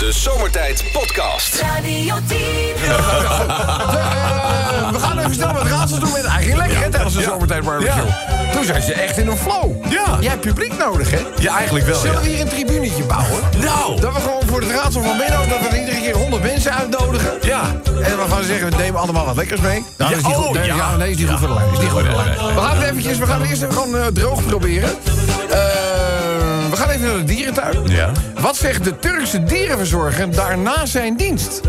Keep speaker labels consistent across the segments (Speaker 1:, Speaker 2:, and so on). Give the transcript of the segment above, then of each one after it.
Speaker 1: De Zomertijd Podcast.
Speaker 2: Radio 10.
Speaker 3: Eh, we gaan even snel wat raadsels doen met eigenlijk lekker hè, tijdens de zomertijd barbecue. Toen zat je echt in een flow.
Speaker 4: Ja.
Speaker 3: Jij hebt publiek nodig, hè?
Speaker 4: Ja, eigenlijk wel,
Speaker 3: Zullen
Speaker 4: ja.
Speaker 3: we hier een tribunetje bouwen?
Speaker 4: Nou.
Speaker 3: Dat we gewoon voor het raadsel van Benno... dat we iedere keer 100 mensen uitnodigen.
Speaker 4: Ja.
Speaker 3: En we gaan zeggen, we nemen allemaal wat lekkers mee. Nou,
Speaker 4: Ja,
Speaker 3: is die goed.
Speaker 4: oh,
Speaker 3: Nee,
Speaker 4: ja.
Speaker 3: ja, nee, is niet goed voor de lijn. Is niet goed voor de lijn. We gaan het eventjes, we gaan het eerst even gewoon eh, droog proberen. Eh, gaan even naar de dierentuin.
Speaker 4: Ja.
Speaker 3: Wat zegt de Turkse dierenverzorger daarna zijn dienst?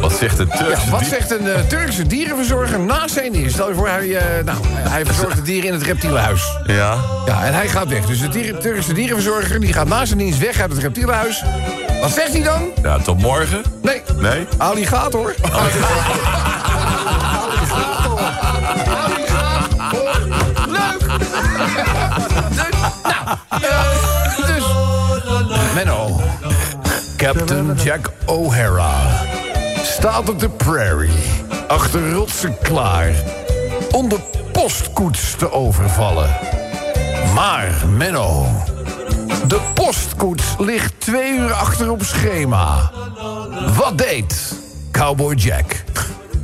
Speaker 4: Wat zegt de Turkse
Speaker 3: Ja, wat zegt een eh, Turkse dierenverzorger na zijn dienst? Stel je voor, hij, eh, nou, hij verzorgt de dieren in het reptielenhuis.
Speaker 4: Ja.
Speaker 3: Ja, en hij gaat weg. Dus de dieren- Turkse dierenverzorger die gaat na zijn dienst weg uit het reptielenhuis. Wat zegt hij dan?
Speaker 4: Ja, tot morgen.
Speaker 3: Nee.
Speaker 4: Nee?
Speaker 3: Alligator. Leuk! Captain Jack O'Hara staat op de prairie, achter rotsen klaar, om de postkoets te overvallen. Maar, Menno, de postkoets ligt twee uur achter op schema. Wat deed Cowboy Jack?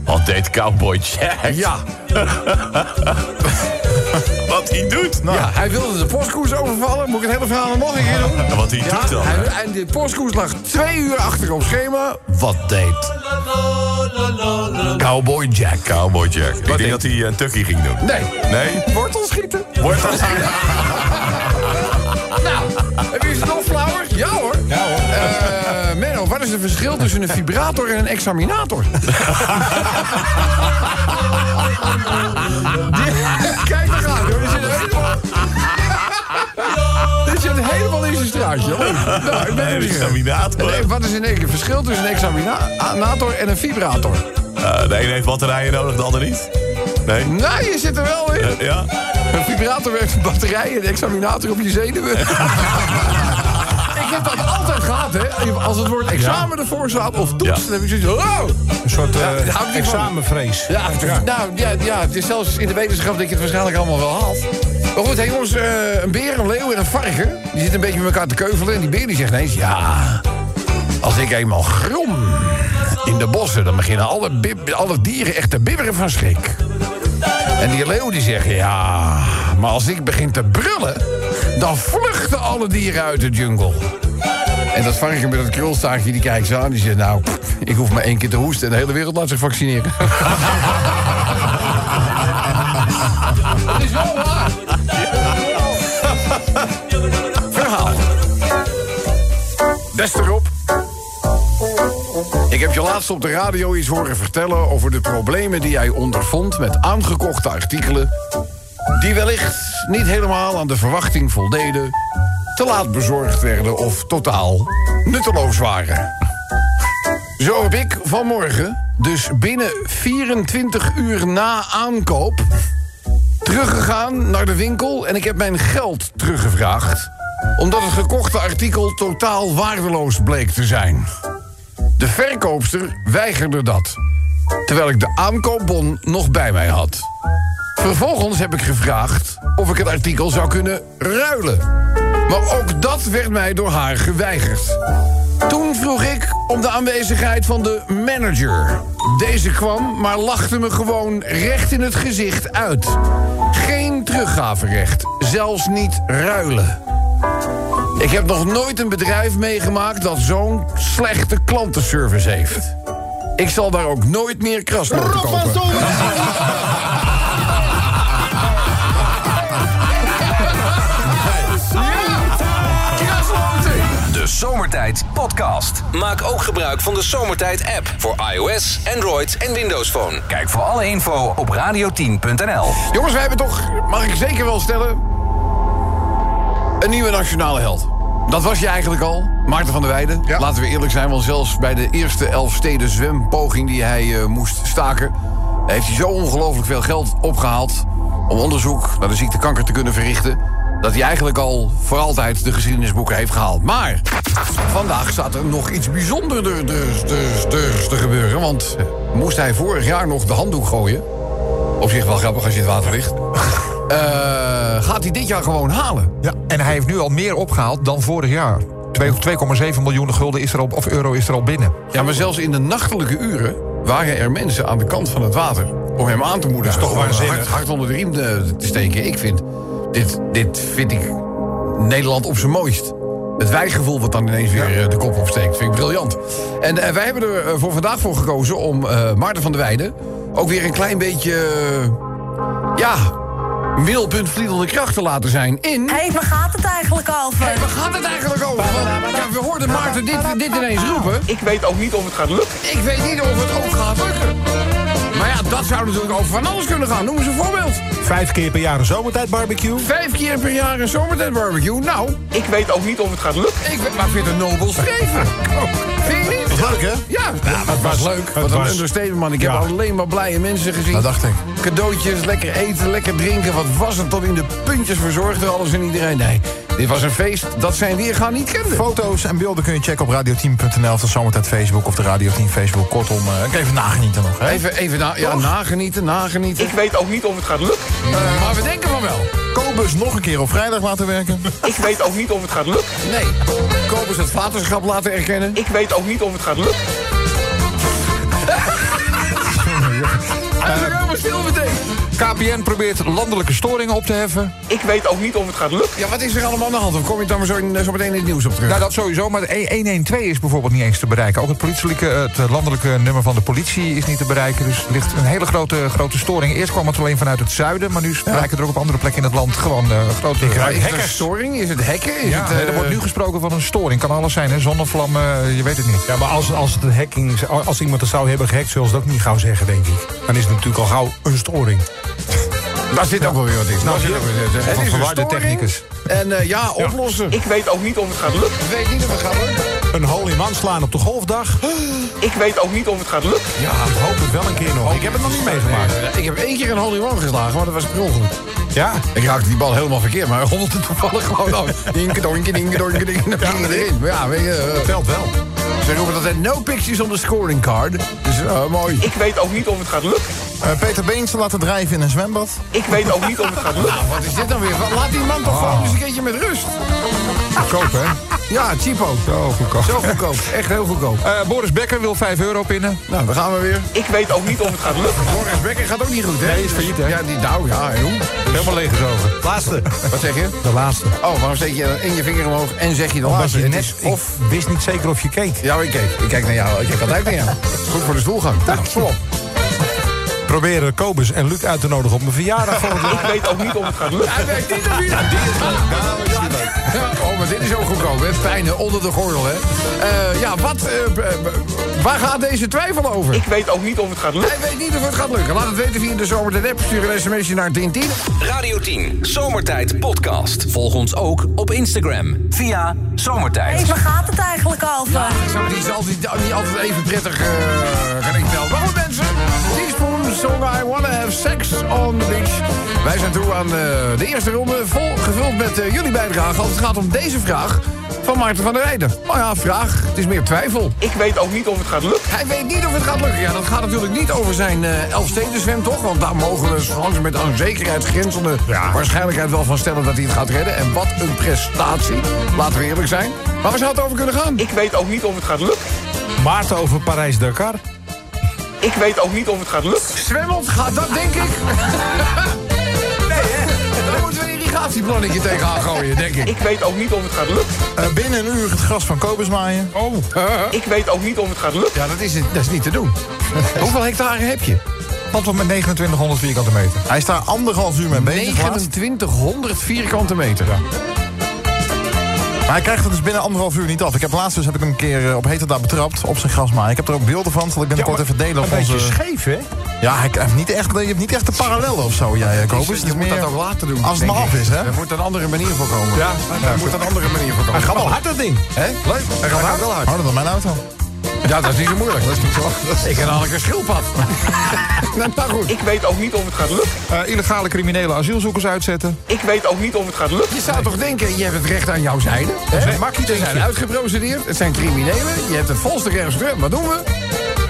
Speaker 4: Wat deed Cowboy Jack?
Speaker 3: Ja,
Speaker 4: Wat hij doet? Nou,
Speaker 3: ja, hij wilde de postkoets overvallen. Moet ik het hele verhaal nog een keer doen?
Speaker 4: Wat hij doet dan?
Speaker 3: hij- en de postkoets lag twee uur achter op schema. Wat deed Cowboy Jack?
Speaker 4: Cowboy Jack. Ik denk
Speaker 3: deed-
Speaker 4: dat hij een tukkie ging doen.
Speaker 3: Nee,
Speaker 4: Nee?
Speaker 3: wortel schieten.
Speaker 4: Wordt dat...
Speaker 3: Nou, heb je het nog flauwer? Ja hoor. Ja hoor. Menno, wat is het verschil tussen een vibrator en een examinator? Nou, ik ben
Speaker 4: Een examinator.
Speaker 3: Nee, wat is een het verschil tussen een examinator en een vibrator?
Speaker 4: Eh, de een heeft batterijen nodig, de ander niet. Nee?
Speaker 3: Nou, je zit er wel in.
Speaker 4: Eh, ja?
Speaker 3: Een vibrator werkt op batterijen en een examinator op je zenuwen. ik heb dat altijd gehad, hè. Als het woord examen ervoor staat of toets,
Speaker 4: Ja.
Speaker 3: dan heb je zoiets!
Speaker 5: Een soort eh,
Speaker 3: ik
Speaker 5: examenvrees.
Speaker 3: Ja, Nou, ja, ja, het is zelfs in de wetenschap dat je het waarschijnlijk allemaal wel haalt. Maar goed, hé jongens, eh, een beer, een leeuw en een varken... die zitten een beetje met elkaar te keuvelen. En die beer die zegt ineens... ja, als ik eenmaal grom in de bossen... dan beginnen alle, dieren echt te bibberen van schrik. En die leeuw die zegt... ja, maar als ik begin te brullen... dan vluchten alle dieren uit de jungle. En dat varken met dat krulstaartje, die kijkt zo aan. Die zegt, nou, ik hoef maar één keer te hoesten... en de hele wereld laat zich vaccineren. Dat is wel Beste Rob. Ik heb je laatst op de radio iets horen vertellen... over de problemen die jij ondervond met aangekochte artikelen... die wellicht niet helemaal aan de verwachting voldeden... te laat bezorgd werden of totaal nutteloos waren. Zo heb ik vanmorgen, dus binnen 24 uur na aankoop... teruggegaan naar de winkel en ik heb mijn geld teruggevraagd... omdat het gekochte artikel totaal waardeloos bleek te zijn. De verkoopster weigerde dat, terwijl ik de aankoopbon nog bij mij had. Vervolgens heb ik gevraagd of ik het artikel zou kunnen ruilen. Maar ook dat werd mij door haar geweigerd. Toen vroeg ik om de aanwezigheid van de manager. Deze kwam, maar lachte me gewoon recht in het gezicht uit. Geen teruggaverecht, zelfs niet ruilen. Ik heb nog nooit een bedrijf meegemaakt dat zo'n slechte klantenservice heeft. Ik zal daar ook nooit meer krasnoten kopen.
Speaker 1: De Zomertijd Podcast. Maak ook gebruik van de Zomertijd app voor iOS, Android en Windows Phone. Kijk voor alle info op radio10.nl.
Speaker 3: Jongens, wij hebben toch, mag ik zeker wel stellen... een nieuwe nationale held. Dat was je eigenlijk al, Maarten van der Weijden. Laten we eerlijk zijn, want zelfs bij de eerste Elfsteden zwempoging... die hij eh, moest staken... heeft hij zo ongelooflijk veel geld opgehaald... om onderzoek naar de ziekte kanker te kunnen verrichten... dat hij eigenlijk al voor altijd de geschiedenisboeken heeft gehaald. Maar vandaag staat er nog iets bijzonderder dus, dus, dus te gebeuren... want moest hij vorig jaar nog de handdoek gooien... Op zich wel grappig als je het water ligt. Eh, gaat hij dit jaar gewoon halen?
Speaker 5: Ja, en hij heeft nu al meer opgehaald dan vorig jaar.
Speaker 2: Twee- 2,7 miljoen gulden is er al, of euro is er al binnen.
Speaker 3: Ja, maar zelfs in de nachtelijke uren waren er mensen aan de kant van het water... om hem aan te moedigen.
Speaker 5: Dat is toch waanzinnig.
Speaker 3: hard, hard onder de riem te, te steken. Ik vind, dit, dit vind ik Nederland op zijn mooist. Het wijgevoel wat dan ineens weer eh, de kop opsteekt. Vind ik briljant. En eh, wij hebben er eh, voor vandaag voor gekozen om eh, Maarten van der Weijden... ook weer een klein beetje... eh, ja, middelpunt vliedende kracht te laten zijn in...
Speaker 6: Hé, waar gaat het eigenlijk over?
Speaker 3: Hey, waar gaat het eigenlijk over? Want, ja, we hoorden Maarten dit, dit ineens roepen.
Speaker 7: Ik weet ook niet of het gaat lukken.
Speaker 3: Ik weet niet of het ook gaat lukken. Dat zou natuurlijk over van alles kunnen gaan. Noem eens een voorbeeld.
Speaker 5: Vijf keer per jaar een zomertijd barbecue.
Speaker 3: Vijf keer per jaar een zomertijd barbecue. Nou,
Speaker 7: Ik weet ook niet of het gaat lukken.
Speaker 3: ik, weet- maar ik vind het nobel streven. Vind je niet?
Speaker 5: Leuk, hè?
Speaker 3: Ja, ja dat was leuk. Wat een understatement, man. Ik heb alleen maar blije mensen gezien.
Speaker 2: Dat dacht ik.
Speaker 3: Cadeautjes, lekker eten, lekker drinken. Wat was het tot in de puntjes verzorgd door alles en iedereen. Nee, dit was een feest dat zijn weergaan niet kende.
Speaker 2: Foto's en beelden kun je checken op radioteam.nl of de Zomertijd Facebook of de Radio 10 Facebook. Kortom, eh, even nagenieten nog. Hè?
Speaker 3: Even, even na, ja, nagenieten, nagenieten.
Speaker 7: Ik weet ook niet of het gaat lukken.
Speaker 3: Eh, maar we denken van wel.
Speaker 2: Kobus nog een keer op vrijdag laten werken.
Speaker 7: Ik weet ook niet of het gaat lukken.
Speaker 3: Nee. Kobus het vaderschap laten erkennen.
Speaker 7: Ik weet ook niet of het gaat lukken.
Speaker 3: Hij is er helemaal stil meteen.
Speaker 2: KPN probeert landelijke storingen op te heffen.
Speaker 7: Ik weet ook niet of het gaat lukken.
Speaker 3: Ja, wat is er allemaal aan de hand? Of kom je het dan maar zo, in, zo meteen in het nieuws op terug?
Speaker 2: Nou, dat sowieso, maar de 112 is bijvoorbeeld niet eens te bereiken. Ook het, het landelijke nummer van de politie is niet te bereiken. Dus er ligt een hele grote, grote storing. Eerst kwam het alleen vanuit het zuiden, maar nu bereiken er ook op andere plekken in het land gewoon eh, grote
Speaker 3: Maar is het een storing? Is het hacken? Is
Speaker 2: Ja,
Speaker 3: het,
Speaker 2: nee,
Speaker 3: eh,
Speaker 2: er wordt nu gesproken van een storing. Kan alles zijn, hè? Zonnevlammen, eh, je weet het niet.
Speaker 5: Ja, maar als, als, het een hacking, als iemand het zou hebben gehackt, zullen ze dat ook niet gauw zeggen, denk ik. Dan is het natuurlijk al gauw een storing.
Speaker 3: Daar zit ook wel weer wat in. Het is
Speaker 2: verwarde technicus.
Speaker 3: En eh, ja, oplossen.
Speaker 7: Ik weet ook niet of het gaat lukken.
Speaker 3: Ik weet niet of het gaat lukken.
Speaker 5: Een hole in man slaan op de golfdag.
Speaker 7: Ik weet ook niet of het gaat lukken.
Speaker 5: Ja, ik hoop het wel een keer nog. Ik heb het nog niet meegemaakt.
Speaker 3: Ik heb één keer een hole in one geslagen, maar dat was per ongeluk.
Speaker 5: Ja,
Speaker 3: Ik raakte die bal helemaal verkeerd, maar hij rolde toevallig gewoon af. Dinke, donke, dinke, donke, dinke. Dan ging hij erin. Maar ja, weet je... eh,
Speaker 5: telt wel.
Speaker 3: Ze roepen altijd no pictures on the scoring card. Dus eh, mooi.
Speaker 7: Ik weet ook niet of het gaat lukken.
Speaker 2: Eh, Peter Beens laten drijven in een zwembad.
Speaker 7: Ik weet ook niet of het gaat lukken.
Speaker 3: Nou, wat is dit dan weer? Laat die man toch gewoon eens een keertje met rust.
Speaker 2: Goedkoop, hè?
Speaker 3: Ja, cheapo.
Speaker 2: Zo goedkoop.
Speaker 3: Zo goedkoop. Echt heel goedkoop.
Speaker 2: Eh, Boris Becker wil 5 euro pinnen.
Speaker 3: Nou, daar gaan we weer.
Speaker 7: Ik weet ook niet of het gaat lukken.
Speaker 3: Boris Becker gaat ook niet goed, hè?
Speaker 2: Nee, is failliet, hè?
Speaker 3: Ja, die, nou, ja, joh.
Speaker 2: Helemaal leeg is over.
Speaker 5: Laatste.
Speaker 3: Wat zeg je?
Speaker 5: De laatste.
Speaker 3: Oh, waarom steek je en je vinger omhoog en zeg je dan
Speaker 5: Omdat
Speaker 3: laatste?
Speaker 5: je net,
Speaker 3: is
Speaker 5: of wist niet zeker of je keek.
Speaker 3: Ja, ik kijk. Ik kijk naar jou. Ik kijk altijd naar jou. Goed voor de stoelgang. Nou.
Speaker 5: Proberen Kobus en Luc uit te nodigen op mijn verjaardag.
Speaker 7: Ik weet ook niet of het gaat lukken.
Speaker 3: Hij weet niet of hij... Ja, Ja, Oh, maar dit is ook goedkoop, hè? Pijnen onder de gordel, hè? Eh, ja, wat... eh, b- waar gaat deze twijfel over?
Speaker 7: Ik weet ook niet of het gaat lukken.
Speaker 3: Hij weet niet of het gaat lukken. Laat het weten via de zomer app. Stuur een sms'je naar 1010.
Speaker 1: Radio 10, Zomertijd Podcast. Volg ons ook op Instagram via Zomertijd.
Speaker 6: waar gaat het eigenlijk over?
Speaker 3: Zo, die is altijd, niet altijd even prettig, eh melden. Maar goed, mensen. Teaspoon, Song I Wanna Have Sex on the Beach. Wij zijn toe aan eh, de eerste ronde. Vol gevuld met eh, jullie bijdrage. Als het gaat om deze vraag van Maarten van der Weijden. Nou ja, vraag. Het is meer twijfel.
Speaker 7: Ik weet ook niet of het gaat lukken.
Speaker 3: Hij weet niet of het gaat lukken. Ja, dat gaat natuurlijk niet over zijn eh Elfstedenzwem, toch? Want daar mogen we gewoon met aan zekerheid grenzende waarschijnlijkheid wel van stellen dat hij het gaat redden. En wat een prestatie. Laten we eerlijk zijn. Maar waar zou het over kunnen gaan?
Speaker 7: Ik weet ook niet of het gaat lukken.
Speaker 5: Maarten over Parijs-Dakar.
Speaker 7: Ik weet ook niet of het gaat lukken.
Speaker 3: Zwemmelt gaat dat, denk ik. nee, hè? Daar moeten we een irrigatieplannetje tegenaan gooien, denk ik.
Speaker 7: Ik weet ook niet of het gaat lukken.
Speaker 2: Eh, binnen een uur het gras van Kobus maaien.
Speaker 3: Oh.
Speaker 7: Ik weet ook niet of het gaat lukken.
Speaker 3: Ja, dat is, dat is niet te doen. Hoeveel hectare heb je?
Speaker 2: Valt wel met 2900 vierkante meter. Hij is daar anderhalf uur mee bezig. laatst.
Speaker 3: 2900 vierkante meter.
Speaker 2: Maar hij krijgt het dus binnen anderhalf uur niet af. Ik heb laatst dus heb ik hem een keer eh, op heterdaad betrapt op zijn grasmaaien. Ik heb er ook beelden van, zal ik binnenkort even delen op
Speaker 5: Een beetje
Speaker 2: onze...
Speaker 5: scheef, hè?
Speaker 2: Ja, hij heeft niet echt, je hebt niet echt de parallellen of zo, jij, eh, Kobus.
Speaker 3: je
Speaker 2: Het is
Speaker 3: moet
Speaker 2: meer-
Speaker 3: dat ook later doen.
Speaker 2: Als het maar af is, hè?
Speaker 3: Er moet een andere manier voor komen.
Speaker 5: Ja.
Speaker 3: Er moet een andere manier voor komen.
Speaker 5: Hij gaat wel hard, dat ding.
Speaker 3: Hè? Leuk. Hij gaat hard. wel hard.
Speaker 2: Harder dan mijn auto.
Speaker 3: Ja, dat is niet zo moeilijk. Dat is niet zo. Ik heb namelijk een schildpad. nou, nou goed.
Speaker 7: Ik weet ook niet of het gaat lukken.
Speaker 2: Eh, illegale criminele asielzoekers uitzetten.
Speaker 7: Ik weet ook niet of het gaat lukken.
Speaker 3: Je zou toch denken, je hebt het recht aan jouw zijde. Hè?
Speaker 5: zijn makkie,
Speaker 3: Ze zijn uitgeprocedeerd, het zijn criminelen. Je hebt het volste recht. Wat doen we?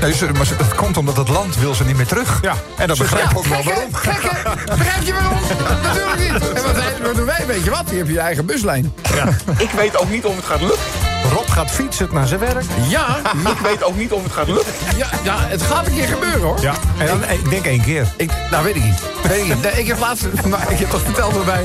Speaker 2: Nee, ze- maar ze- dat komt omdat het land wil ze niet meer terug.
Speaker 5: Ja.
Speaker 2: En dat begrijp ik ook wel waarom.
Speaker 3: Gekke, begrijp je waarom? Natuurlijk niet. En wat, wat doen wij? Weet je wat? Je hebt je eigen buslijn.
Speaker 7: Ik weet ook niet of het gaat lukken.
Speaker 5: Rob gaat fietsen naar zijn werk.
Speaker 3: Ja,
Speaker 7: Ik weet ook niet of het gaat lukken.
Speaker 3: ja, ja, het gaat een keer gebeuren hoor.
Speaker 5: Ja, en dan, ik denk één keer.
Speaker 3: Ik, nou, weet ik niet. Weet ik, niet. Nee, ik heb laatst, maar ik heb toch verteld waarbij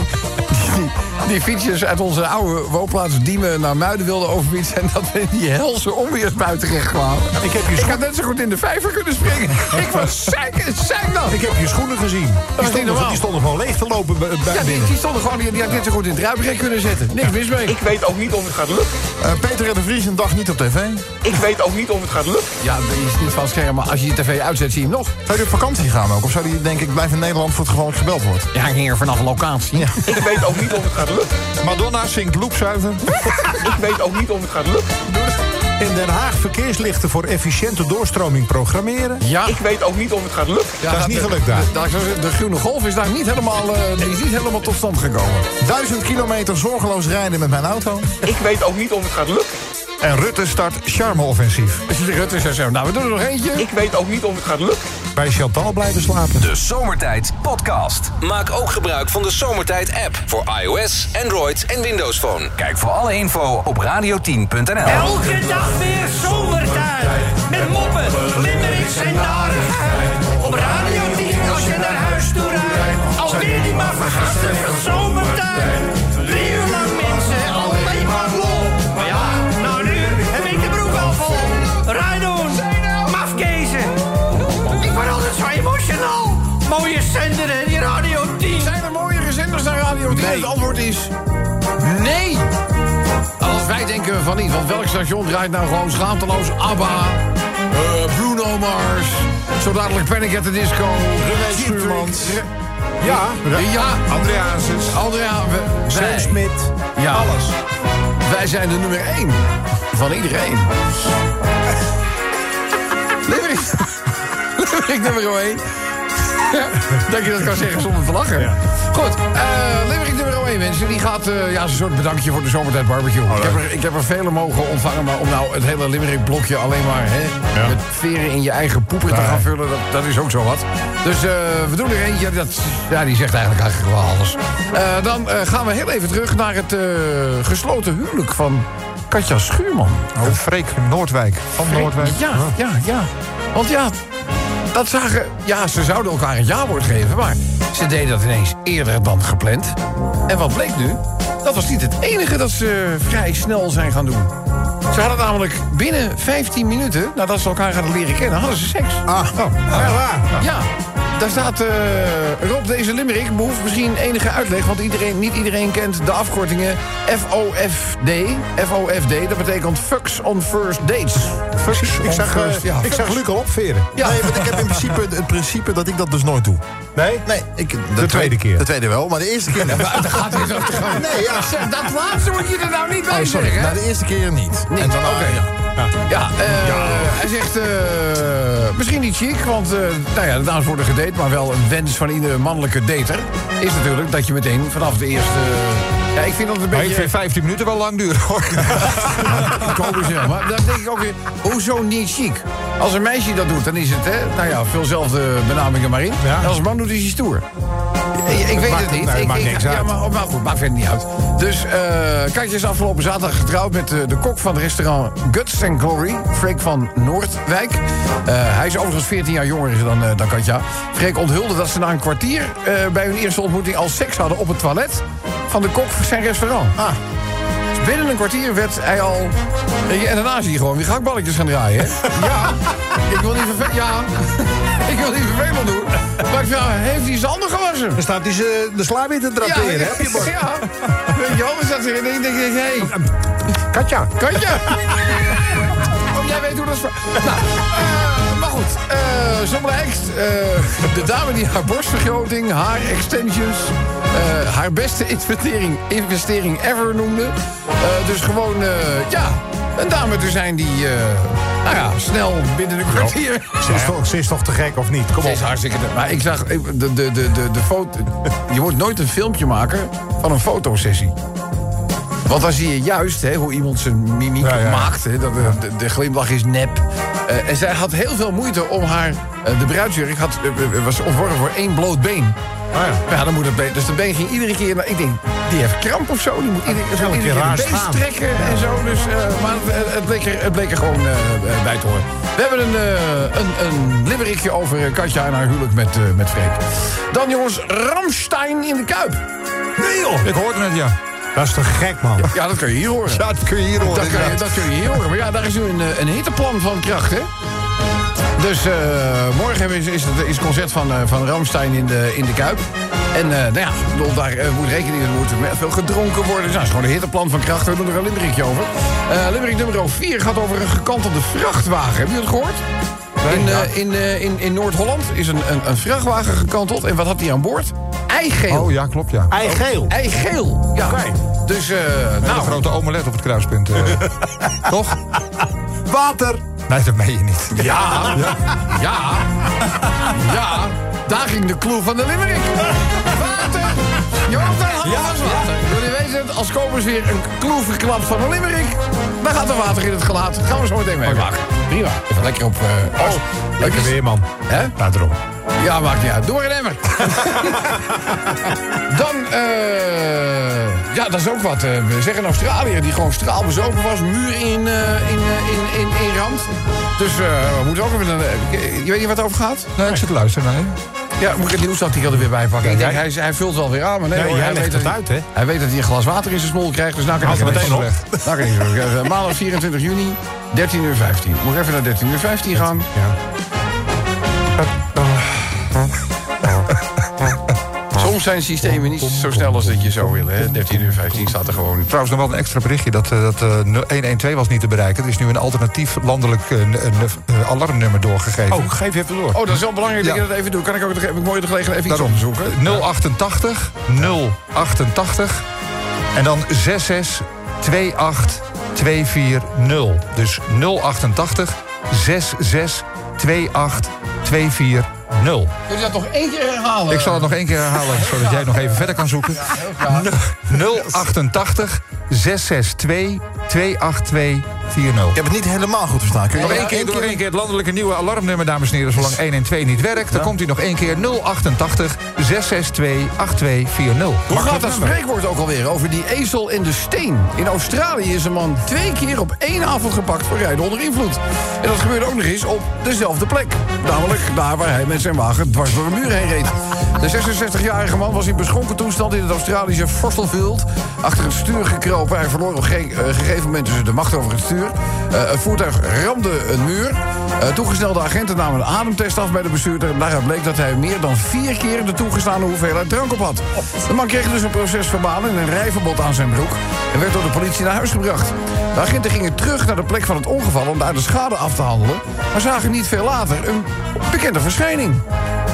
Speaker 3: die, die fietsers uit onze oude woonplaats Diemen naar Muiden wilden overfietsen. En dat we in die helse onweersbui terecht kwamen.
Speaker 5: Ik heb je
Speaker 3: Ik
Speaker 5: schoen-
Speaker 3: had net zo goed in de vijver kunnen springen. Ik was zeik, zeik dan.
Speaker 5: Ik heb je schoenen gezien. Die
Speaker 3: niet
Speaker 5: stonden,
Speaker 3: normaal.
Speaker 5: die stonden gewoon leeg te lopen bij bij
Speaker 3: Ja, die, stonden gewoon, die, die had net zo goed in het ruibrek kunnen zetten. Niks mis mee.
Speaker 7: Ik weet ook niet of het gaat lukken.
Speaker 8: Eh, Peter en de Vries een dag niet op tv.
Speaker 7: Ik weet ook niet of het gaat lukken.
Speaker 3: Ja, dat is niet van scherm, maar als je je tv uitzet, zie je hem nog.
Speaker 8: Zou je op vakantie gaan ook? Of zou die denk ik blijven in Nederland voor het geval ik gebeld word?
Speaker 3: Ja, hier vanaf een locatie.
Speaker 7: Ik weet ook niet of het gaat lukken.
Speaker 2: Madonna zingt loopzuiver.
Speaker 7: Ik weet ook niet of het gaat lukken.
Speaker 5: In Den Haag verkeerslichten voor efficiënte doorstroming programmeren.
Speaker 3: Ja,
Speaker 7: Ik weet ook niet of het gaat lukken.
Speaker 3: ja,
Speaker 5: dat is niet gelukt daar.
Speaker 3: De, de, de groene golf is daar niet helemaal, eh, die is niet helemaal tot stand gekomen.
Speaker 8: Duizend kilometer zorgeloos rijden met mijn auto.
Speaker 7: Ik weet ook niet of het gaat lukken.
Speaker 2: En Rutte start charme-offensief.
Speaker 3: Rutte zei zo, nou we doen er nog eentje.
Speaker 7: Ik weet ook niet of het gaat lukken.
Speaker 5: Bij Chantal blijven slapen.
Speaker 1: De Zomertijd Podcast. Maak ook gebruik van de Zomertijd app voor iOS, Android en Windows Phone. Kijk voor alle info op radio10.nl.
Speaker 9: Elke dag weer zomertijd. Met moppen, limmerings en narigheid. Op Radio 10 als je naar huis toe rijdt. Alweer die maar vergasten van zomertijd. Mooie zender hè, die Radio 10.
Speaker 3: Zijn er mooiere zenders dan Radio 10? Het antwoord is nee. Als wij denken van niet, want welk station draait nou gewoon schaamteloos ABBA, eh, Bruno Mars, zo dadelijk Panic at the Disco, René
Speaker 8: Schuurmans.
Speaker 5: Ja,
Speaker 3: Ja,
Speaker 5: Andreasus,
Speaker 3: Andrea,
Speaker 5: Sam
Speaker 3: wij,
Speaker 5: Smit.
Speaker 3: Ja.
Speaker 5: Alles.
Speaker 3: wij zijn de nummer 1 van iedereen. Limerick. Limerick nummer 1. dat je dat kan zeggen zonder te lachen. Goed, eh Limerick nummer 1, mensen. Die gaat, eh, ja, een soort bedankje voor de zomertijd barbecue. ik, heb er, ik heb er vele mogen ontvangen, maar om nou het hele Limerick blokje alleen maar hè, met veren in je eigen poeper te gaan vullen, dat, dat is ook zo wat. Dus eh, we doen er eentje, dat, ja, die zegt eigenlijk, eigenlijk wel alles. Eh, dan eh, gaan we heel even terug naar het eh, gesloten huwelijk van Katja Schuurman.
Speaker 2: Oh, Freek Noordwijk. Van Noordwijk.
Speaker 3: Ja, ja, ja. Want ja, dat zagen... Ja, ze zouden elkaar het jawoord geven, maar ze deden dat ineens eerder dan gepland. En wat bleek nu? Dat was niet het enige dat ze vrij snel zijn gaan doen. Ze hadden namelijk binnen 15 minuten, nadat ze elkaar hadden leren kennen, hadden ze seks.
Speaker 8: Ah,
Speaker 3: Ja, daar staat eh Rob, deze limerick behoeft misschien enige uitleg... want iedereen, niet iedereen kent de afkortingen FOFD. FOFD, dat betekent Fucks on First Dates.
Speaker 5: Ik zag, eh,
Speaker 3: first, ja,
Speaker 5: ik zag. Luc al opveren.
Speaker 3: Ja.
Speaker 8: Nee, want ik heb in principe het principe dat ik dat dus nooit doe.
Speaker 5: Nee?
Speaker 8: Nee, ik,
Speaker 5: De tweede keer.
Speaker 8: De tweede wel, maar de eerste keer.
Speaker 3: Dat gaat weer zo te gaan.
Speaker 8: Nee, ja.
Speaker 3: Zeg, dat laatste moet je er nou niet bij
Speaker 8: Oh, sorry.
Speaker 3: zeggen.
Speaker 8: Nou, de eerste keer niet.
Speaker 3: Niet,
Speaker 8: En dan,
Speaker 3: oké.
Speaker 8: ja.
Speaker 3: Ja, eh, hij zegt eh, misschien niet chic, want eh, nou ja, de dames worden gedate, maar wel een wens van iedere mannelijke dater is natuurlijk dat je meteen vanaf de eerste. ja, ik vind dat een
Speaker 2: Maar ik
Speaker 3: beetje.
Speaker 2: vind 15 minuten wel lang duren hoor.
Speaker 3: Komen ze, maar dan denk ik ook weer, hoezo niet chic? Als een meisje dat doet, dan is het, hè, nou ja, veelzelfde benamingen maar in.
Speaker 5: Ja.
Speaker 3: En als een man doet, is hij stoer. Ik, ik weet
Speaker 5: Maakt-
Speaker 3: het niet. ik,
Speaker 5: maakt
Speaker 3: ik-
Speaker 5: niks
Speaker 3: ja,
Speaker 5: uit.
Speaker 3: Maar, maar goed, maakt verder niet uit. Dus eh Katje is afgelopen zaterdag getrouwd met eh, de kok van het restaurant Guts and Glory, Freek van Noordwijk. Eh, hij is overigens 14 jaar jonger dan, dan Katja. Freek onthulde dat ze na een kwartier bij hun eerste ontmoeting al seks hadden op het toilet van de kok van zijn restaurant.
Speaker 8: Ah,
Speaker 3: Dus binnen een kwartier werd hij al. En daarna zie je gewoon weer gehaktballetjes gaan draaien. Hè? Ja, ik wil niet vervelend. Ja, ik wil niet vervelend doen. Maar heeft hij zijn handen gewassen?
Speaker 5: Dan staat hij ze de sla weer te draperen, hè, op je bord.
Speaker 3: Ja, weet je wel, dan staat er en ik denk, hé, hey,
Speaker 5: Katja.
Speaker 3: Katja. Oh, jij weet hoe dat is. Nou, eh, maar goed, eh, zo blijkt, eh, de dame die haar borstvergroting, haar extensions, eh, haar beste investering, investering ever noemde. Eh, dus gewoon, eh, ja, een dame te zijn die, eh, nou ja, snel binnen een kwartier.
Speaker 5: Ze is, toch, ze is toch te gek, of niet? Kom
Speaker 3: Ze
Speaker 5: op.
Speaker 3: is hartstikke... Maar ik zag de, de, de, de, de foto... Je moet nooit een filmpje maken van een fotosessie. Want dan zie je juist hè, hoe iemand zijn mimiek
Speaker 2: Ja, ja.
Speaker 3: maakt. Hè, dat, de, de, glimlach is nep. Eh, en zij had heel veel moeite om haar... eh, de bruidsjurk had, eh, was ontworpen voor één bloot been.
Speaker 5: Oh ja.
Speaker 3: Ja, dan moet het been. Dus de been ging iedere keer... naar- ik denk, die heeft kramp of zo. Die moet iedere,
Speaker 5: elke
Speaker 3: iedere
Speaker 5: keer raar
Speaker 3: de been
Speaker 5: staan.
Speaker 3: strekken en zo. Dus, eh, maar het, het, bleek er, het bleek er gewoon eh, bij te horen. We hebben een, eh, een, een limmerikje over Katja en haar huwelijk met, eh, met Freek. Dan jongens, Ramstein in de Kuip.
Speaker 5: Nee joh.
Speaker 2: Ik hoorde het, ja.
Speaker 5: Dat is toch gek, man.
Speaker 3: Ja, dat kun je hier horen.
Speaker 2: Ja, dat kun je hier horen.
Speaker 3: Dat kun, je, dat kun je hier horen. Maar ja, daar is nu een, eh, een hitteplan van kracht, hè? Dus eh, morgen is, is het is het concert van, eh, van Ramstein in de, in de Kuip. En eh, nou ja, bedoel, daar moet rekening, er moet met veel gedronken worden. Dus, nou, dat is gewoon een hitteplan van kracht. We doen er een limmerikje over. Eh limerick nummer 4 gaat over een gekantelde vrachtwagen. Hebben jullie het gehoord? In, eh, in, eh, in, in Noord-Holland is een, een, een vrachtwagen gekanteld. En wat had hij aan boord? Eigeel.
Speaker 2: Oh ja, klopt, ja.
Speaker 5: Ei geel.
Speaker 3: Eigeel. Ja. Dus, eh
Speaker 2: Nou,
Speaker 3: nou,
Speaker 2: een grote omelet op het kruispunt. eh. Toch?
Speaker 5: Water.
Speaker 2: Nee, dat meen je niet.
Speaker 3: Ja, ja, ja, daar ging de clue van de limerick. Water, je hoort daar half water. Jullie weten het, als Kobus weer een clue verklapt van een limerick... dan gaat er water in het gelaat. Gaan we zo meteen meemaken. Prima, even lekker op... eh
Speaker 5: Oh, lekker weer, man.
Speaker 3: Hè?
Speaker 5: Ja, daarom.
Speaker 3: Ja, maakt niet uit. Door een emmer. Dan, eh ja, dat is ook wat. eh, we zeggen een Australiër die gewoon straalbezopen was. Muur in, eh, in, eh, in, in, in rand. Dus eh, we moeten ook even... een- je weet niet wat het over gaat?
Speaker 2: Nee, ik zit te luisteren, nee.
Speaker 3: Ja, moet ik het nieuwsartikel er weer bij pakken? Ik denk, hij, hij vult wel weer aan, maar nee, hoor,
Speaker 5: jij
Speaker 3: hij,
Speaker 5: legt
Speaker 3: weet
Speaker 5: het
Speaker 3: dat
Speaker 5: uit,
Speaker 3: hij,
Speaker 5: hè?
Speaker 3: hij weet dat hij een glas water in zijn smol krijgt, dus nou kan ik
Speaker 5: er
Speaker 3: het
Speaker 5: meteen op.
Speaker 3: Nou kan ik het uh, Maandag 24 juni, 13 uur 15. Moet ik even naar 13 uur 15 gaan?
Speaker 5: Ja.
Speaker 3: Soms zijn systemen niet zo snel als dat je zou willen. Hè? 13 uur 15 staat er gewoon.
Speaker 2: Trouwens, nog wel een extra berichtje. Dat, eh, dat eh, 112 was niet te bereiken. Er is nu een alternatief landelijk eh, eh, alarmnummer doorgegeven.
Speaker 5: Oh, geef even door.
Speaker 3: Oh, dat is wel belangrijk dat
Speaker 2: Ja.
Speaker 3: je dat even doet. Kan ik ook nog heb ik mooi de gelegenheid even iets opzoeken?
Speaker 2: 088 088 en dan 66 28 240. Dus 088 66 28 240.
Speaker 3: Kun je dat nog één keer herhalen?
Speaker 2: Ik zal het nog één keer herhalen, zodat jij nog even verder kan zoeken. 088 662 28240.
Speaker 8: Ik heb het niet helemaal goed verstaan. Kun je
Speaker 2: Nog één keer, één keer het landelijke nieuwe alarmnummer, dames en heren. Zolang 112 niet werkt, dan komt hij nog één keer 088 662 8240.
Speaker 3: Hoe gaat dat spreekwoord ook alweer over die ezel in de steen? In Australië is een man twee keer op één avond gepakt voor rijden onder invloed. En dat gebeurde ook nog eens op dezelfde plek. Namelijk daar waar hij met zijn wagen dwars door een muur heen reed. De 66-jarige man was in beschonken toestand in het Australische Forstelfield. Achter het stuur gekropen. Hij verloor op een eh, gegeven moment dus de macht over het stuur. Eh, het voertuig ramde een muur. Eh, toegesnelde agenten namen een ademtest af bij de bestuurder. En daaruit bleek dat hij meer dan vier keer de toegestane hoeveelheid drank op had. De man kreeg dus een procesverbaal en een rijverbod aan zijn broek. En werd door de politie naar huis gebracht. De agenten gingen terug naar de plek van het ongeval om daar de schade af te handelen. Maar zagen niet veel later een bekende verschijning.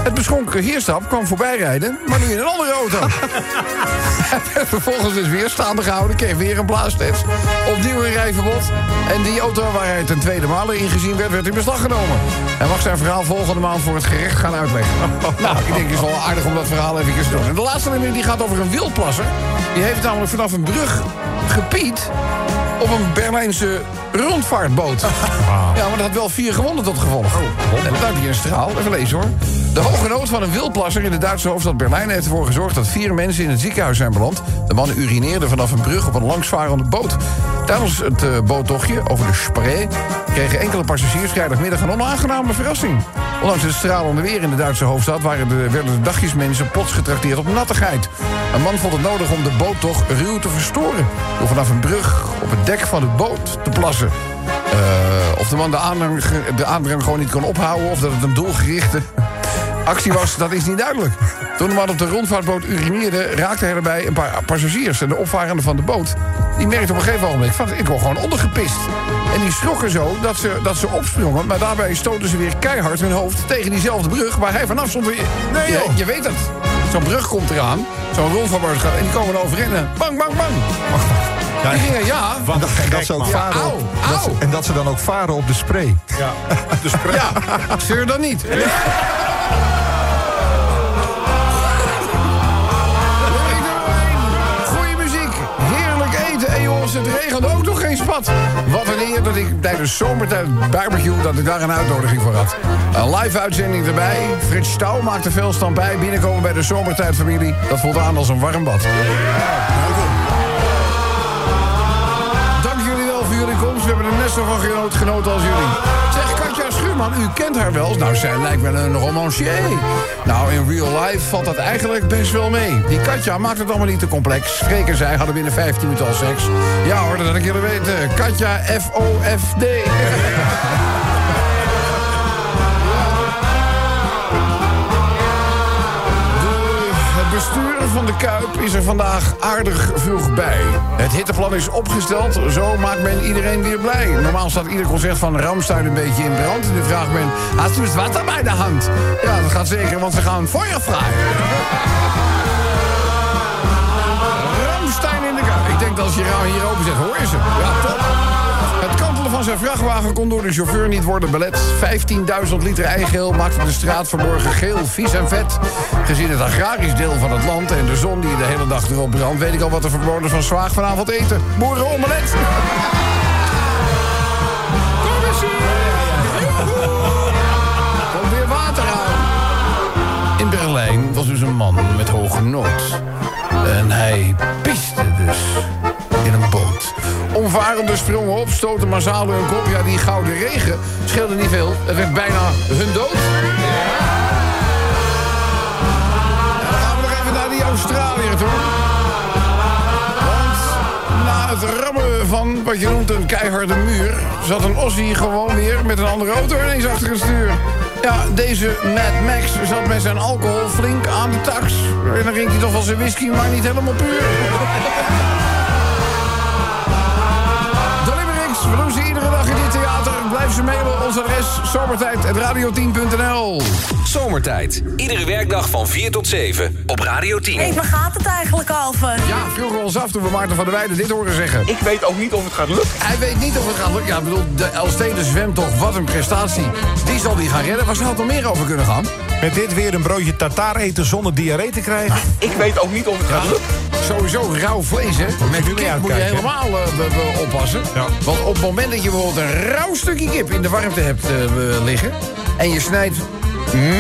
Speaker 3: Het beschonken heerstap kwam voorbijrijden, maar nu in een andere auto. Vervolgens dus weer staande gehouden, kreeg weer een blaastest. Opnieuw een rijverbod. En die auto waar hij ten tweede maal in gezien werd, werd in beslag genomen. Hij mag zijn verhaal volgende maand voor het gerecht gaan uitleggen. nou, ik denk het is wel aardig om dat verhaal even te doen. En de laatste nummer die gaat over een wildplasser. Die heeft namelijk vanaf een brug gepiet op een Berlijnse rondvaartboot. Ja, maar dat had wel vier gewonden tot gevolg. En dan die een straal. Even lezen hoor. De hoge nood van een wildplasser in de Duitse hoofdstad Berlijn... heeft ervoor gezorgd dat vier mensen in het ziekenhuis zijn beland. De man urineerde vanaf een brug op een langsvarende boot. Tijdens het eh, boottochtje over de Spree... kregen enkele passagiers vrijdagmiddag een onaangename verrassing. Ondanks het stralende weer in de Duitse hoofdstad... Waren de, werden de dagjesmensen plots getrakteerd op nattigheid. Een man vond het nodig om de boottocht ruw te verstoren... door vanaf een brug op het dek van de boot te plassen. Eh, of de man de aandrang, de aandrang gewoon niet kon ophouden... of dat het een doelgerichte actie was, dat is niet duidelijk. Toen de man op de rondvaartboot urineerde... raakte erbij een paar passagiers. En de opvarenden van de boot... die merkte op een gegeven moment... van, ik word gewoon ondergepist. En die schrokken zo dat ze, dat ze opsprongen... maar daarbij stoten ze weer keihard hun hoofd... tegen diezelfde brug waar hij vanaf stond. Nee, je, je weet het. Zo'n brug komt eraan. Zo'n rondvaartboot gaat... en die komen er overin en bang, bang, bang. Die gingen, ja...
Speaker 5: Wat
Speaker 2: Dat,
Speaker 5: gek,
Speaker 2: dat ze ook varen
Speaker 3: Auw,
Speaker 2: op, dat ze-
Speaker 3: auw.
Speaker 2: en dat ze dan ook varen op de spray.
Speaker 5: Ja, dus
Speaker 3: Ja, zeur dan niet. Het regende ook nog geen spat. Wat een eer dat ik tijdens zomertijd barbecue... dat ik daar een uitnodiging voor had. Een live uitzending erbij. Frits Stouw maakte veel stand bij. Binnenkomen bij de zomertijdfamilie. Dat voelt aan als een warm bad. Dank jullie wel voor jullie komst. We hebben er net van genoten, als jullie. Zeg, Schuurman, u kent haar wel. Nou, zij lijkt wel een romancier. Nou, in real life valt dat eigenlijk best wel mee. Die Katja maakt het allemaal niet te complex. Freek en zij hadden binnen 15 minuten al seks. Ja hoor, dat ik jullie weten. Katja F-O-F-D. Van de Kuip is er vandaag aardig vroeg bij. Het hitteplan is opgesteld, zo maakt men iedereen weer blij. Normaal staat ieder concert van Ramstein een beetje in brand. Nu vraagt men, had u het water bij de hand? Ja, dat gaat zeker, want ze gaan feuervrij. Ramstein in de Kuip. Ik denk dat als je hier zet, hoor je ze. Ja, top. Van zijn vrachtwagen kon door de chauffeur niet worden belet. 15.000 liter eigeel maakte de straat vanmorgen geel, vies en vet. Gezien het agrarisch deel van het land en de zon die de hele dag erop brandt... weet ik al wat de bewoners van Zwaag vanavond eten. Boerenomelet. Komt weer water aan. In Berlijn was dus een man met hoge nood. En hij piste dus boot. Omvarenden sprongen op, stoten massaal hun kop. Ja, die gouden regen scheelde niet veel. Het werd bijna hun dood. Ja, dan gaan we nog even naar die Australiër na het rammen van wat je noemt een keiharde muur... zat een Aussie gewoon weer met een andere auto ineens achter het stuur. Ja, deze Mad Max zat met zijn alcohol flink aan de tax. En dan ging hij toch wel zijn whisky, maar niet helemaal puur. Blijf ze mailen, ons adres zomertijd.radio10.nl
Speaker 1: Zomertijd. Iedere werkdag van 4 tot 7 op Radio 10.
Speaker 6: Hé, waar gaat het eigenlijk over?
Speaker 3: Ja, vroegen we ons af toen we Maarten van der Weijden dit horen zeggen.
Speaker 7: Ik weet ook niet of het gaat lukken.
Speaker 3: Hij weet niet of het gaat lukken. Ja, ik bedoel, de Elstede zwemtocht, wat een prestatie. Die zal die gaan redden. Waar zou het nog meer over kunnen gaan?
Speaker 5: Met dit weer een broodje tartaar eten zonder diarree te krijgen.
Speaker 7: Ik weet ook niet of het gaat lukken.
Speaker 3: Sowieso rauw vlees, hè? Met
Speaker 5: jullie
Speaker 3: kip moet je helemaal eh, oppassen.
Speaker 5: Ja.
Speaker 3: Want op het moment dat je bijvoorbeeld een rauw stukje kip in de warmte hebt eh, liggen... en je snijdt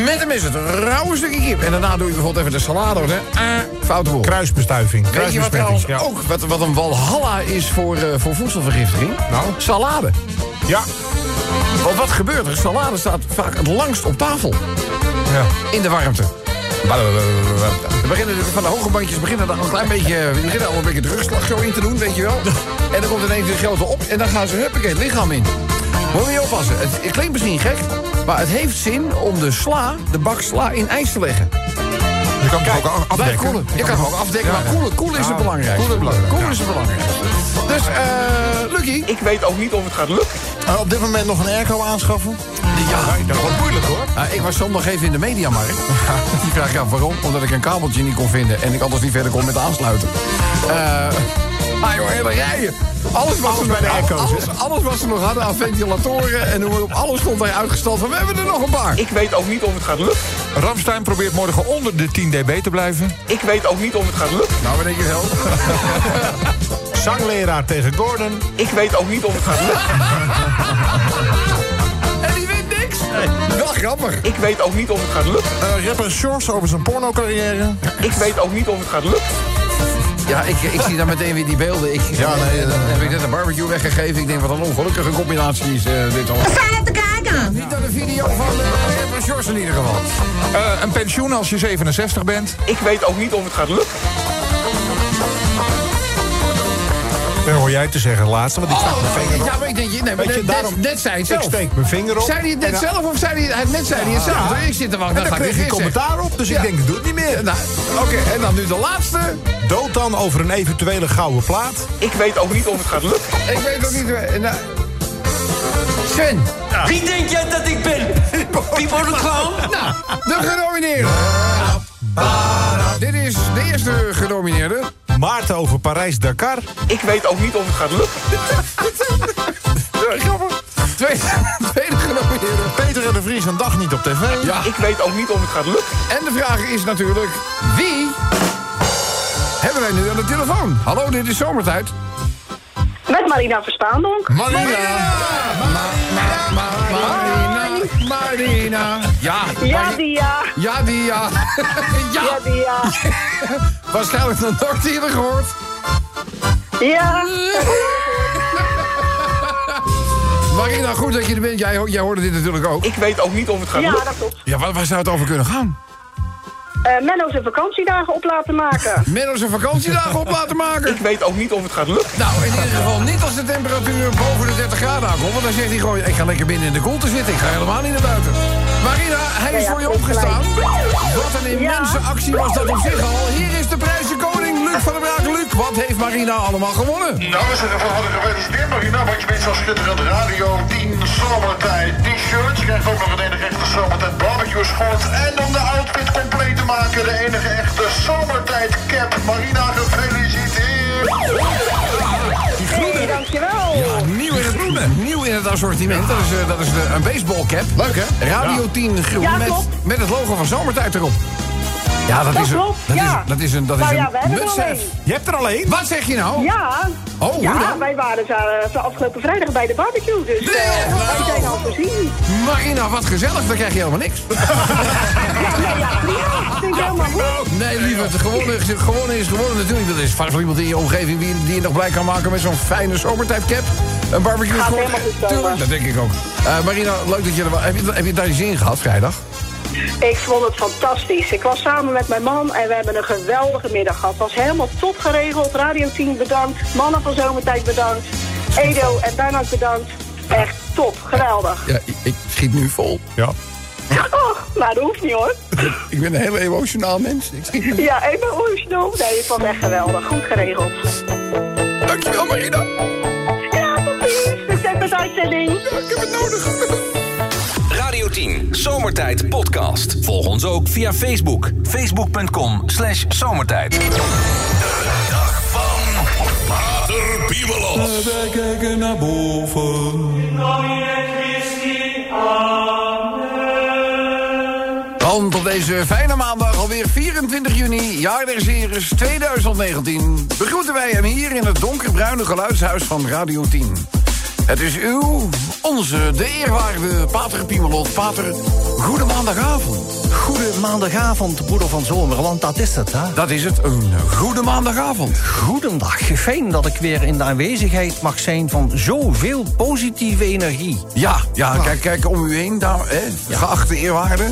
Speaker 3: met een mes het rauwe stukje kip... en daarna doe je bijvoorbeeld even de salade, hè? Ah, foute boel.
Speaker 5: Kruisbestuiving.
Speaker 3: Weet je wat
Speaker 5: Kruisbesmetting.
Speaker 3: trouwens
Speaker 5: ja.
Speaker 3: ook wat, wat een walhalla is voor, eh, voor voedselvergiftiging?
Speaker 5: Nou?
Speaker 3: Salade.
Speaker 5: Ja.
Speaker 3: Want wat gebeurt er? Salade staat vaak het langst op tafel.
Speaker 5: ja.
Speaker 3: In de warmte. We beginnen van de hoge bandjes beginnen dan een klein beetje, we beginnen al een beetje terugslag zo in te doen, weet je wel. En dan komt ineens de grote op en dan gaan ze huppakee het lichaam in. Moet je oppassen. Het, het klinkt misschien gek, maar het heeft zin om de sla, de bak sla, in ijs te leggen.
Speaker 2: Je kan het ook afdekken.
Speaker 3: koelen. Je kan hem ook afdekken,
Speaker 2: Ja,
Speaker 3: maar koelen, koelen is het belangrijkste.
Speaker 2: koelen is belangrijk.
Speaker 3: Koelen is het belangrijkste. Dus, eh, Lucky.
Speaker 7: Ik weet ook niet of het gaat lukken.
Speaker 8: Eh, op dit moment nog een airco aanschaffen.
Speaker 3: Ja,
Speaker 5: Dat wordt moeilijk hoor.
Speaker 3: Ah, ik was zondag even in de mediamarkt. Die vraag ja, waarom? Omdat ik een kabeltje niet kon vinden en ik anders niet verder kon met aansluiten. Eh ah joh, hele rijen. Alles wat, ze
Speaker 5: bij de
Speaker 3: nog-
Speaker 5: airco's,
Speaker 3: alles, alles wat ze nog hadden aan ventilatoren en op. Alles stond daar uitgestald van, we hebben er nog een paar.
Speaker 7: Ik weet ook niet of het gaat lukken.
Speaker 2: Ramstein probeert morgen onder de 10 dB te blijven.
Speaker 7: Ik weet ook niet of het gaat lukken.
Speaker 3: Nou, wat denk je zelf?
Speaker 5: Zangleraar tegen Gordon.
Speaker 7: Ik weet ook niet of het gaat lukken.
Speaker 3: En die wint niks. Wel grappig.
Speaker 7: Ik weet ook niet of het gaat lukken.
Speaker 8: Eh, rapper Shorts over zijn pornocarrière.
Speaker 7: Ik weet ook niet of het gaat lukken.
Speaker 3: Ja, ik, ik zie dan meteen weer die beelden. Ik,
Speaker 8: Ja, nee,
Speaker 3: dan
Speaker 8: eh,
Speaker 3: heb ik net een barbecue weggegeven. Ik denk, wat een ongelukkige combinatie is eh, dit al.
Speaker 6: Fijn te kijken.
Speaker 3: Niet naar de video van uh, Shorts in ieder geval.
Speaker 2: Eh, een pensioen als je 67 bent.
Speaker 7: Ik weet ook niet of het gaat lukken.
Speaker 5: Dat hoor jij te zeggen laatste, want ik stak mijn vinger
Speaker 3: Oh,
Speaker 5: op.
Speaker 3: ja, maar ik denk, nee, maar
Speaker 5: Weet je,
Speaker 3: net,
Speaker 5: daarom-
Speaker 3: net, net zei hij het
Speaker 5: Ik
Speaker 3: zelf.
Speaker 5: steek mijn vinger op.
Speaker 3: Zei hij het net
Speaker 5: dan-
Speaker 3: zelf of zei hij, hij net zei hij het zelf?
Speaker 5: Ja.
Speaker 3: Ik zit er wachten,
Speaker 5: En dan
Speaker 3: ga ik
Speaker 5: kreeg ik
Speaker 3: zeggen.
Speaker 5: commentaar op, dus
Speaker 3: Ja.
Speaker 5: ik denk, ik doe het niet meer.
Speaker 3: Nou, Oké, en dan nu de laatste.
Speaker 5: Dood dan over een eventuele gouden plaat.
Speaker 7: Ik weet ook niet of het gaat lukken.
Speaker 3: Ik weet ook niet... Nou, Sven.
Speaker 9: Wie denk jij dat ik ben? Pipo de Clown?
Speaker 3: Nou, de genomineerde. Dit is de eerste genomineerde.
Speaker 5: Maarten over Parijs-Dakar.
Speaker 7: Ik weet ook niet of het gaat lukken.
Speaker 3: Ja, grappig. Tweede, tweede genomineerde.
Speaker 8: Peter en de Vries een dag niet op tv.
Speaker 3: Ja,
Speaker 7: Ik weet ook niet of het gaat lukken.
Speaker 3: en de vraag is natuurlijk... Wie hebben wij nu aan de telefoon? Hallo, dit is zomertijd.
Speaker 10: Met Marina Verspaandonk.
Speaker 3: Marina! Ma- ma- ma- Marina! Marina! Ja,
Speaker 10: Ja, die ja.
Speaker 3: Ja, die ja.
Speaker 10: Ja,
Speaker 3: ja.
Speaker 10: die ja.
Speaker 3: Waarschijnlijk nog nooit eerder gehoord.
Speaker 10: Ja.
Speaker 3: Marina, goed dat je er bent. Jij, ho- jij hoorde dit natuurlijk ook.
Speaker 7: Ik weet ook niet of het gaat
Speaker 10: Ja,
Speaker 7: lukken.
Speaker 10: dat klopt.
Speaker 3: Ja, waar, waar zou het over kunnen gaan?
Speaker 10: Eh Menno zijn vakantiedagen op laten maken.
Speaker 3: Menno zijn vakantiedagen op laten maken.
Speaker 7: Ik weet ook niet of het gaat lukken.
Speaker 3: Nou, in ieder geval niet als de temperatuur boven de 30 graden aankomt. Want dan zegt hij gewoon, ik ga lekker binnen in de koelte zitten. Ik ga helemaal niet naar buiten. Marina, hij is
Speaker 10: Ja, ja,
Speaker 3: voor je opgestaan. Wat een immense
Speaker 10: Ja.
Speaker 3: actie was dat op zich al. Hier is de prijzenkoning, Luc van der Braak. Luc, wat heeft Marina allemaal gewonnen?
Speaker 11: Nou, we zijn ervan hadden gefeliciteerd, Marina. Want je bent zo'n schitterend radio 10 zomertijd t-shirt. Je krijgt ook nog een enige echte zomertijd barbecue schort. En om de outfit compleet te maken, de enige echte zomertijd cap. Marina, gefeliciteerd.
Speaker 10: Hey, dankjewel.
Speaker 3: Ja, nieuw in het, nieuw in het assortiment. Dat is, eh, dat is de, een baseballcap. Leuk, hè? Radio 10 groen
Speaker 10: Ja,
Speaker 3: met, met het logo van Zomertijd erop. Ja, dat,
Speaker 10: Dat
Speaker 3: is een,
Speaker 10: klopt,
Speaker 3: dat, is
Speaker 10: ja.
Speaker 3: een, dat is een, dat is
Speaker 10: Nou ja,
Speaker 3: een
Speaker 10: er.
Speaker 5: Je hebt er alleen?
Speaker 3: Wat zeg je nou?
Speaker 10: Ja.
Speaker 3: Oh, hoe
Speaker 10: ja,
Speaker 3: dan?
Speaker 10: wij waren zo, eh, zo afgelopen vrijdag bij de barbecue. Dus eh, wij zijn al voorzien.
Speaker 3: Marina, wat gezellig, dan krijg je helemaal niks.
Speaker 10: Ja, nee, ja, prima. Vind ik helemaal goed.
Speaker 3: Nee, lieverd, gewonnen, gewonnen is gewonnen natuurlijk. Dat is vast wel iemand in je omgeving die, die je nog blij kan maken met zo'n fijne zomertijdcap. Een barbecue
Speaker 10: Gaat
Speaker 3: schort.
Speaker 10: helemaal goed komen.
Speaker 3: Tuurlijk, dat denk ik ook. Eh, Marina, leuk dat je er was. Heb je, heb je daar je zin in gehad vrijdag?
Speaker 10: Ik vond het fantastisch. Ik was samen met mijn man en we hebben een geweldige middag gehad. Het was helemaal top geregeld. Radio 10 bedankt. Mannen van Zomertijd bedankt. Edo en Bernard bedankt. Echt top. Geweldig.
Speaker 3: Ja, ik, ik schiet nu vol.
Speaker 5: Ja.
Speaker 10: Oh, nou, dat hoeft niet hoor.
Speaker 3: Ik ben een heel emotionaal mens. Ik schiet nu.
Speaker 10: Ja, emotional. Nee, het was echt geweldig. Goed geregeld.
Speaker 3: Dankjewel, Marina.
Speaker 10: Ja, tot ziens. Succes met de uitzending.
Speaker 3: Ik heb het nodig.
Speaker 1: Radio 10, Zomertijd Podcast. Volg ons ook via Facebook. Facebook.com slash zomertijd.
Speaker 12: Dag van Pater Piemelos.
Speaker 13: Wij kijken naar boven.
Speaker 3: Want op deze fijne maandag, alweer 24 juni, jaar der Ceres 2019... begroeten wij hem hier in het donkerbruine geluidshuis van Radio 10. Het is uw, onze, de eerwaarde Pater Piemelot. Pater, goede maandagavond.
Speaker 14: Goede maandagavond, broeder van Zomer, want dat is het, hè?
Speaker 3: Dat is het, een goede maandagavond.
Speaker 14: Goedendag. Fijn dat ik weer in de aanwezigheid mag zijn van zoveel positieve energie.
Speaker 3: Ja, ja, kijk, kijk om u heen, daar, hè, geachte eerwaarde.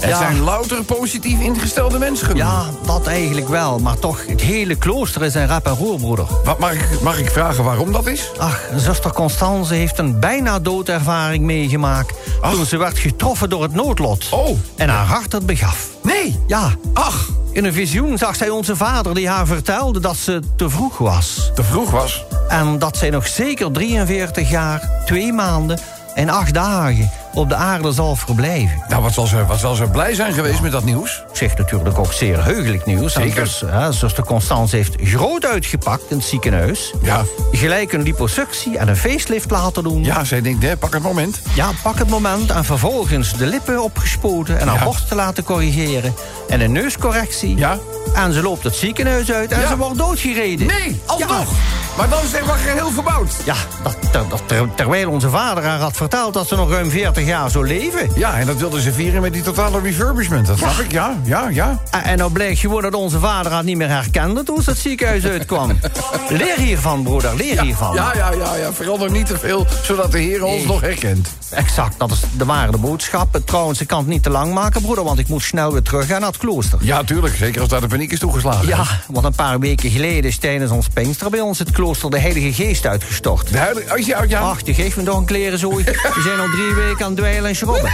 Speaker 3: Het
Speaker 14: Ja.
Speaker 3: zijn louter positief ingestelde mensen.
Speaker 14: Ja, dat eigenlijk wel, maar toch, het hele klooster is een rap en roer, broeder.
Speaker 3: Wat, mag, ik, mag ik vragen waarom dat is?
Speaker 14: Ach, zuster Constance heeft een bijna doodervaring meegemaakt... toen ze werd getroffen door het noodlot.
Speaker 3: Oh.
Speaker 14: En haar hart het begaf.
Speaker 3: Nee.
Speaker 14: Ja.
Speaker 3: Ach.
Speaker 14: In een visioen zag zij onze vader die haar vertelde dat ze te vroeg was.
Speaker 3: Te vroeg was?
Speaker 14: En dat zij nog zeker 43 jaar, twee maanden en acht dagen op de aarde zal verblijven.
Speaker 3: Nou, wat zal ze, wat zal ze blij zijn geweest met dat nieuws?
Speaker 14: Zegt natuurlijk ook zeer heugelijk nieuws.
Speaker 3: Zeker.
Speaker 14: Dus, zuster Constance heeft groot uitgepakt in het ziekenhuis.
Speaker 3: Ja.
Speaker 14: Gelijk een liposuctie en een facelift laten doen.
Speaker 3: Ja, zij denkt, hè, pak het moment.
Speaker 14: Ja, pak het moment en vervolgens de lippen opgespoten... en haar
Speaker 3: Ja.
Speaker 14: borst te laten corrigeren. En een neuscorrectie.
Speaker 3: Ja.
Speaker 14: En ze loopt het ziekenhuis uit en
Speaker 3: Ja.
Speaker 14: ze wordt doodgereden.
Speaker 3: Nee, alsnog.
Speaker 14: Ja.
Speaker 3: Maar dan is het maar geheel verbouwd.
Speaker 14: Ja, dat, ter- dat, ter- terwijl onze vader haar had verteld dat ze nog ruim 40 jaar zou leven.
Speaker 3: Ja, en dat wilden ze vieren met die totale refurbishment. Dat snap ik, ja, ja, ja.
Speaker 14: En, en nou blijkt gewoon dat onze vader haar niet meer herkende toen ze het ziekenhuis uitkwam. Leer hiervan, broeder, leer hiervan.
Speaker 3: Ja, ja, ja, ja, verander niet te veel, zodat de Heer ons
Speaker 14: Nee.
Speaker 3: nog herkent.
Speaker 14: Exact, dat is de ware boodschap. Trouwens, ik kan het niet te lang maken, broeder, want ik moet snel weer terug gaan naar het klooster.
Speaker 3: Ja, tuurlijk, zeker als daar de paniek is toegeslagen.
Speaker 14: Ja, want een paar weken geleden is tijdens ons Pinkster bij ons het klooster de Heilige Geest uitgestort.
Speaker 3: De als je ja.
Speaker 14: Ach, die geeft me toch een klerenzooi. We zijn al drie weken aan het dweilen en schrobben.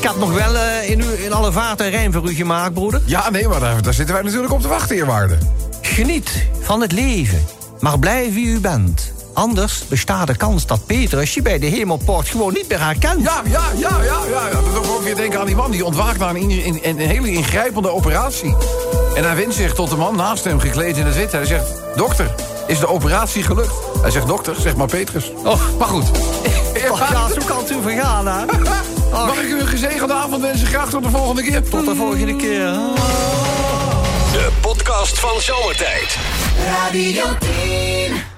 Speaker 14: Ik had nog wel eh, in, u, in alle vaart en rijm voor u gemaakt, broeder.
Speaker 3: Ja, nee, maar daar, daar zitten wij natuurlijk op te wachten, eerwaarde.
Speaker 14: Geniet van het leven, maar blijf wie u bent. Anders bestaat de kans dat Petrus je bij de hemelpoort gewoon niet meer herkent.
Speaker 3: Ja, ja, ja, ja, ja. Dat doet ook weer denken aan die man die ontwaakt na een, in- een hele ingrijpende operatie. En hij wendt zich tot de man naast hem, gekleed in het wit. Hij zegt, dokter, is de operatie gelukt? Hij zegt, dokter, zeg maar Petrus.
Speaker 14: Oh.
Speaker 3: Maar goed.
Speaker 14: Och, ja, zo kan het u vergaan, hè?
Speaker 3: Mag ik u een gezegende avond wensen? Graag tot de volgende keer.
Speaker 14: Tot de volgende keer.
Speaker 1: De podcast van Zomertijd.
Speaker 9: Radio 10.